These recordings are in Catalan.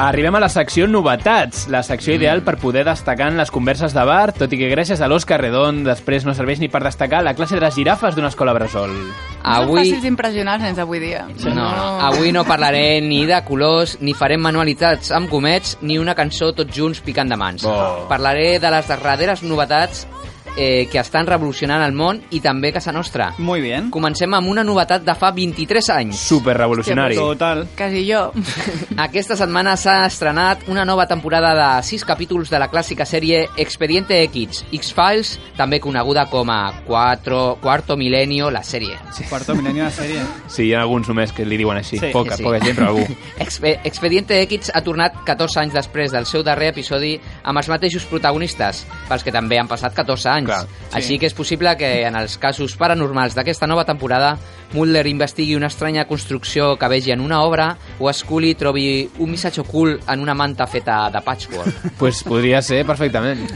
Arribem a la secció novetats, la secció ideal per poder destacar en les converses de bar, tot i que gràcies a l'Òscar Redon després no serveix ni per destacar la classe de les girafes d'una escola bressol. Avui... Són fàcils d'impressionar els nens avui dia. No, no, avui no parlaré ni de colors, ni farem manualitats amb gomets, ni una cançó tots junts picant de mans. Bo. Parlaré de les darreres novetats eh, que estan revolucionant el món i també casa nostra. Muy bien. Comencem amb una novetat de fa 23 anys. Super revolucionari. Total. Quasi jo. Aquesta setmana s'ha estrenat una nova temporada de 6 capítols de la clàssica sèrie Expediente X, X-Files, també coneguda com a Cuatro, Cuarto Milenio, la sèrie. Cuarto milenio de serie. Sí, hi ha alguns només que li diuen així. Sí, poca, sí. poca gent, però algú. Expe Expediente X ha tornat 14 anys després del seu darrer episodi amb els mateixos protagonistes, pels que també han passat 14 anys. Clar, sí. Així que és possible que en els casos paranormals d'aquesta nova temporada Mulder investigui una estranya construcció que vegi en una obra o Scully trobi un missatge ocult en una manta feta de patchwork. pues podria ser perfectament.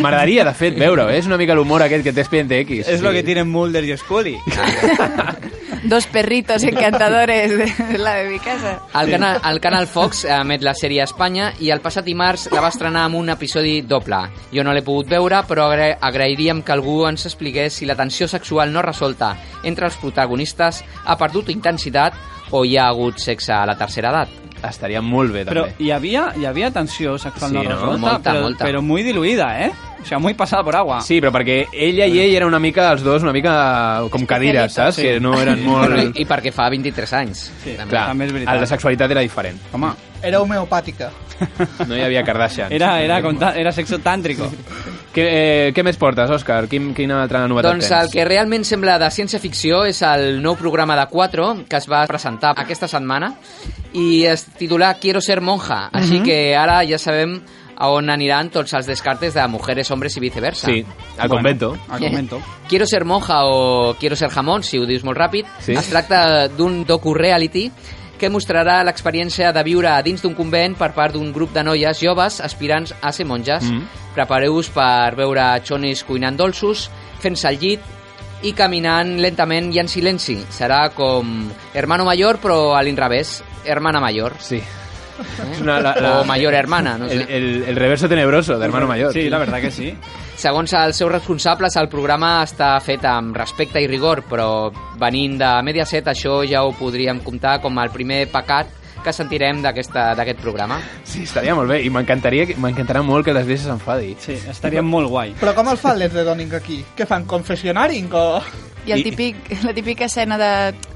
M'agradaria, de fet, veure-ho. eh? És una mica l'humor aquest que té Expediente X. Es lo que tienen Mulder y Scully. Dos perritos encantadores de la de mi casa. El canal, el canal Fox emet la sèrie a Espanya i el passat dimarts la va estrenar amb un episodi doble. Jo no l'he pogut veure, però agra agrairíem que algú ens expliqués si la tensió sexual no resolta entre els protagonistes ha perdut intensitat o hi ha hagut sexe a la tercera edat. Estaria molt bé, també. y había, y había tensión sexual Sí, no ¿no? Molta, pero, molta. pero muy diluida, ¿eh? O sea, muy pasada por agua. Sí, però perquè ella i ell eren una mica, els dos, una mica com cadires, saps? Sí. Que no eren molt... I, I perquè fa 23 anys. Sí. també. Clar, també és veritat. el de sexualitat era diferent. Home, Era homeopàtica. No hi havia Kardashian. era, era, era sexo tántrico. Què, eh, què més portes, Òscar? Quin, quina altra novetat Doncs tens? el que realment sembla de ciència-ficció és el nou programa de 4 que es va presentar aquesta setmana i es titula Quiero ser monja, així Mhm. que ara ja sabem a on aniran tots els descartes de mujeres, hombres i viceversa. Sí, al convento. Al convento. Quiero ser monja o Quiero ser jamón, si ho dius molt ràpid, Sí. es tracta d'un docu-reality que mostrarà l'experiència de viure a dins d'un convent per part d'un grup de noies joves aspirants a ser monges. Mm. Prepareu-vos per veure xonis cuinant dolços, fent-se al llit i caminant lentament i en silenci. Serà com hermano mayor, però a l'inrevés, hermana mayor. Sí. És una, la, O mayor hermana, no sé. El, el, el reverso tenebroso de hermano mayor. Sí, la verdad que sí. Segons els seus responsables, el programa està fet amb respecte i rigor, però venint de Mediaset això ja ho podríem comptar com el primer pecat que sentirem d'aquesta- d'aquest programa. Sí, estaria molt bé. I m'encantaria m'encantarà molt que l'Església s'enfadi. Sí, estaria molt guai. Però com el fan les de Doning aquí? Què fan, confessionari o...? I el I- típic, la típica escena de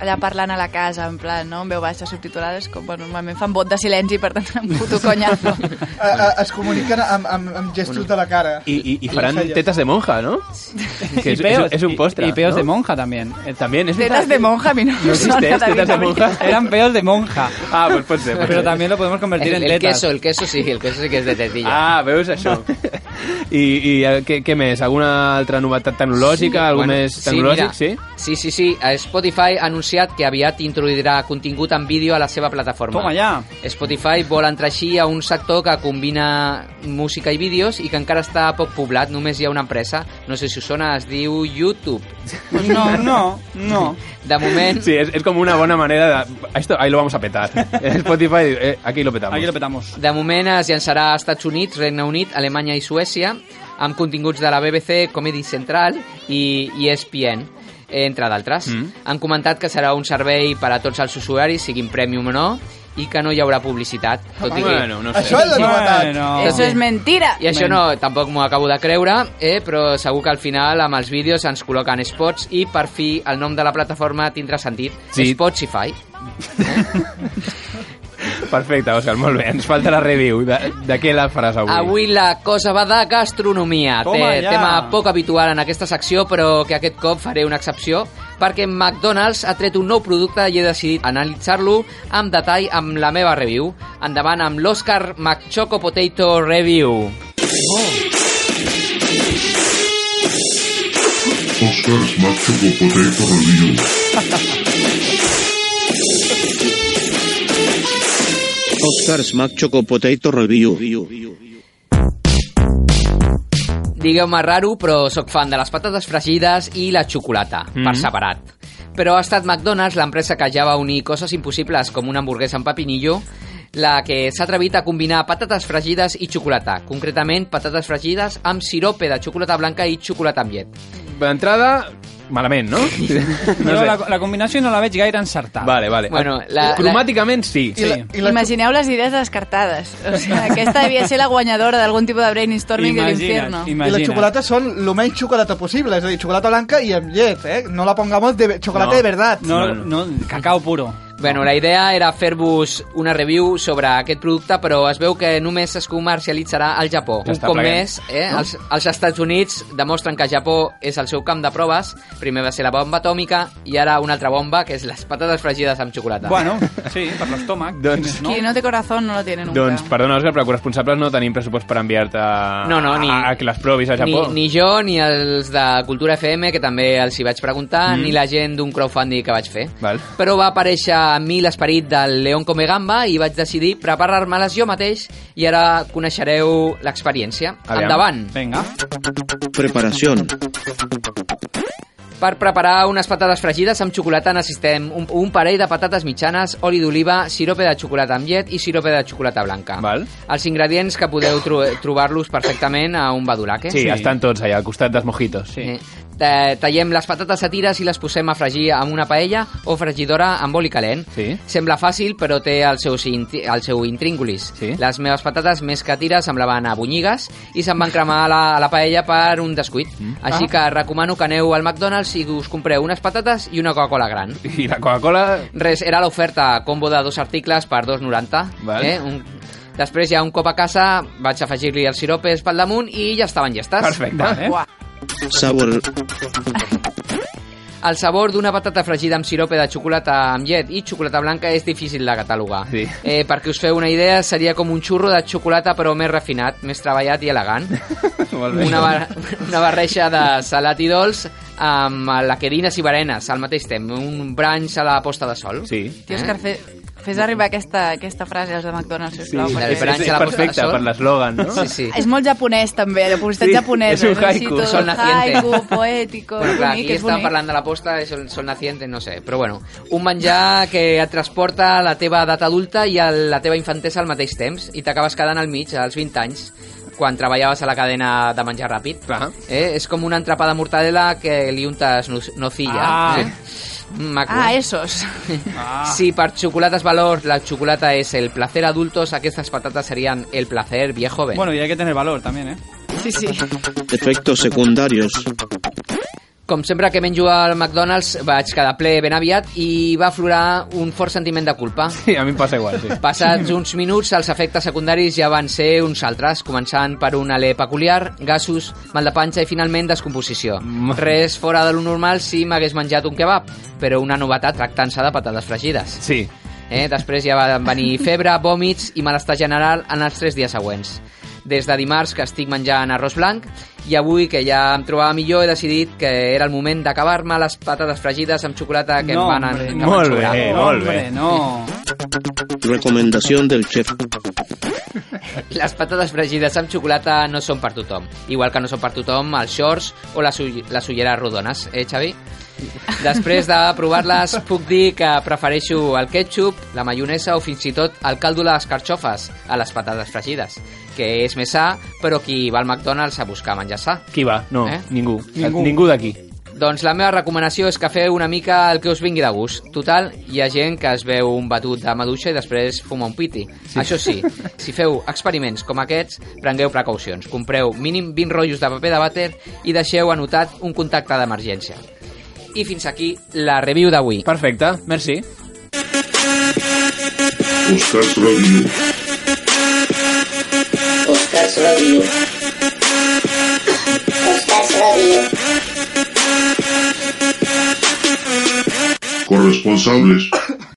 allà parlant a la casa, en plan, no? en veu baixa, subtitulada, és com, bueno, normalment fan vot de silenci, per tant, un puto conyazo. A, a, es comuniquen amb, amb, amb gestos de la cara. I, i, i faran tetes de monja, no? Que és, peos, és, és un postre. Y, y peos ¿no? de monja también. Eh, También, és Tetas veritat. de monja, a mi no, No David, tetes de monja. Eran peos de monja. Ah, pues pot ser. Pero ser. también lo podemos convertir El, en el tetas. queso, el queso sí, el queso sí que és de tetilla. Ah, veus això? I, i eh, què, què més? Alguna altra novetat tecnològica? Algú més tecnològic? sí, mira, sí, sí, sí. Eh, Spotify ha anunciat que aviat introduirà contingut en vídeo a la seva plataforma. Toma ya. Spotify vol entrar així a un sector que combina música i vídeos i que encara està poc poblat, només hi ha una empresa, no sé si us sona, es diu YouTube. Pues no, no, no. De moment, Sí, es, es como una buena manera de... Esto, ahí lo vamos a petar. Spotify, eh, aquí lo petamos. Aquí lo petamos. de moment es llançarà a Estats Units, Regne Unit, Alemanya i Suècia, amb continguts de la BBC, Comedy Central i ESPN, entre d'altres. Mm. Han comentat que serà un servei per a tots els usuaris, siguin premium o no, i que no hi haurà publicitat. Tot i que... Bueno, no sé. Això és la novetat. Bueno. Eso es mentira. I això no, tampoc m'ho acabo de creure, eh, però segur que al final amb els vídeos ens col·loquen spots i per fi el nom de la plataforma tindrà sentit. Sí. Spotify. Perfecte, Òscar, molt bé. Ens falta la review. De, de què la faràs avui? Avui la cosa va de gastronomia. Toma Té ja. tema poc habitual en aquesta secció, però que aquest cop faré una excepció, perquè McDonald's ha tret un nou producte i he decidit analitzar-lo amb detall amb la meva review. Endavant amb l'Oscar McChoco Potato Review. Oscar's Macho Potato Review. Oscar's Mac Choco Potato Review. Digueu-me raro, però sóc fan de les patates fregides i la xocolata, mm -hmm. per separat. Però ha estat McDonald's, l'empresa que ja va unir coses impossibles com una hamburguesa amb pepinillo, la que s'ha atrevit a combinar patates fregides i xocolata, concretament patates fregides amb sirope de xocolata blanca i xocolata amb llet. D'entrada, malament, no? No No sé. la, la combinació no la veig gaire encertada. Vale, vale. Bueno, la- Cromàticament sí. I la, i la, Imagineu les idees descartades. O sigui, aquesta devia ser la guanyadora d'algun tipus de brainstorming de l'infierno. I la xocolata són lo menys xocolata possible, és a dir, xocolata blanca i amb llet, eh? No la pongamos de chocolate No. de verdad. No, no, cacao puro. Bueno, la idea era fer-vos una review sobre aquest producte, però es veu que només es comercialitzarà al Japó. Un Està cop més, eh, els, els Estats Units demostren que Japó és el seu camp de proves. Primer va ser la bomba atòmica i ara una altra bomba, que és les patates fregides amb xocolata. Bueno, sí, per l'estómac. Doncs- no? Qui no té corazón no lo tiene nunca. Doncs, perdona, Òscar, però corresponsables no tenim pressupost per enviar-te a, No, no, ni- a, a que les provis a Ni, Japó. ni jo, ni els de Cultura FM, que també els hi vaig preguntar, Mm. ni la gent d'un crowdfunding que vaig fer. Val. Però va aparèixer a mi l'esperit del León Come Gamba i vaig decidir preparar-me-les jo mateix i ara coneixereu l'experiència. Endavant! Vinga. Preparación. Per preparar unes patates fregides amb xocolata necessitem un, un parell de patates mitjanes, oli d'oliva, sirope de xocolata amb llet i sirope de xocolata blanca. Val. Els ingredients que podeu tro trobar-los perfectament a un badulaque. Sí, Sí. estan tots allà, al costat dels mojitos. Sí. Eh, tallem les patates a tires i les posem a fregir amb una paella o fregidora amb oli calent. Sí. Sembla fàcil, però té el seu, el seu intríngulis. Sí. Les meves patates, més que a tires, semblaven a bunyigues i se'n van cremar a la, a la paella per un descuit. Mm. Així Ah. que recomano que aneu al McDonald's i us compreu unes patates i una Coca-Cola gran. I la Coca-Cola... Res, era l'oferta combo de dos articles per 2,90. Val. Eh? Un... Després, ja un cop a casa, vaig afegir-li els siropes pel damunt i ja estaven llestes. Perfecte. Vale. Uah. Sabor. El sabor d'una patata fregida amb sirope de xocolata amb llet i xocolata blanca és difícil de catalogar. Sí. Eh, perquè us feu una idea, seria com un xurro de xocolata però més refinat, més treballat i elegant. Molt bé. Una, bar una barreja de salat i dolç amb laquerines i berenes al mateix temps. Un branch a la posta de sol. Sí. Tio, Òscar, fe, fes arribar aquesta, aquesta frase als de McDonald's, sisplau. Sí, la perquè- és, diferència és, perfecte per l'eslògan, no? Sí, sí. És molt japonès, també, la publicitat Sí, japonesa. és un haiku. tot Sol naciente. haiku, poètico, Bueno, clar, bonic, aquí és estàvem bonic. parlant de la posta, és el sol naciente, no sé. Però bueno, un menjar que et transporta a la teva edat adulta i a la teva infantesa al mateix temps i t'acabes quedant al mig, als 20 anys, quan treballaves a la cadena de menjar ràpid. Clar. Eh? És com una entrapa de mortadela que li untes no- nocilla. Ah. Eh? Maco. Ah, esos. Ah. Si per xocolates valor la xocolata és el placer adultos, aquestes patates serien el placer viejo joven. Bueno, y hay que tener valor también, ¿eh? Sí, sí. Efectos secundarios. Com sempre que menjo al McDonald's vaig quedar ple ben aviat i va aflorar un fort sentiment de culpa. Sí, a mi em passa igual, sí. Passats uns minuts, els efectes secundaris ja van ser uns altres, començant per un alè peculiar, gasos, mal de panxa i finalment descomposició. Mm. Res fora de lo normal si m'hagués menjat un kebab, però una novetat tractant-se de patates fregides. Sí. Eh? Després ja van venir febre, vòmits i malestar general en els tres dies següents. Des de dimarts que estic menjant arròs blanc i avui que ja em trobava millor he decidit que era el moment d'acabar-me les patates fregides amb xocolata que No, em van, hombre, que van Molt bé. Molt bé. no. Recomendación del chef. Les patates fregides amb xocolata no són per tothom. Igual que no són per tothom els shorts o les, ull les ulleres rodones, eh, Xavi? Després de provar-les, puc dir que prefereixo el ketchup, la maionesa o fins i tot el caldo de les carxofes a les patates fregides, que és més sa, però qui va al McDonald's a buscar menjar sa. Qui va? No, Eh? ningú. Ningú. Ningú d'aquí. Doncs la meva recomanació és que feu una mica el que us vingui de gust. Total, hi ha gent que es veu un batut de maduixa i després fuma un piti. Sí. Això sí, si feu experiments com aquests, prengueu precaucions. Compreu mínim 20 rotllos de paper de vàter i deixeu anotat un contacte d'emergència. I fins aquí la review d'avui. Perfecte, merci. Radio. Corresponsables.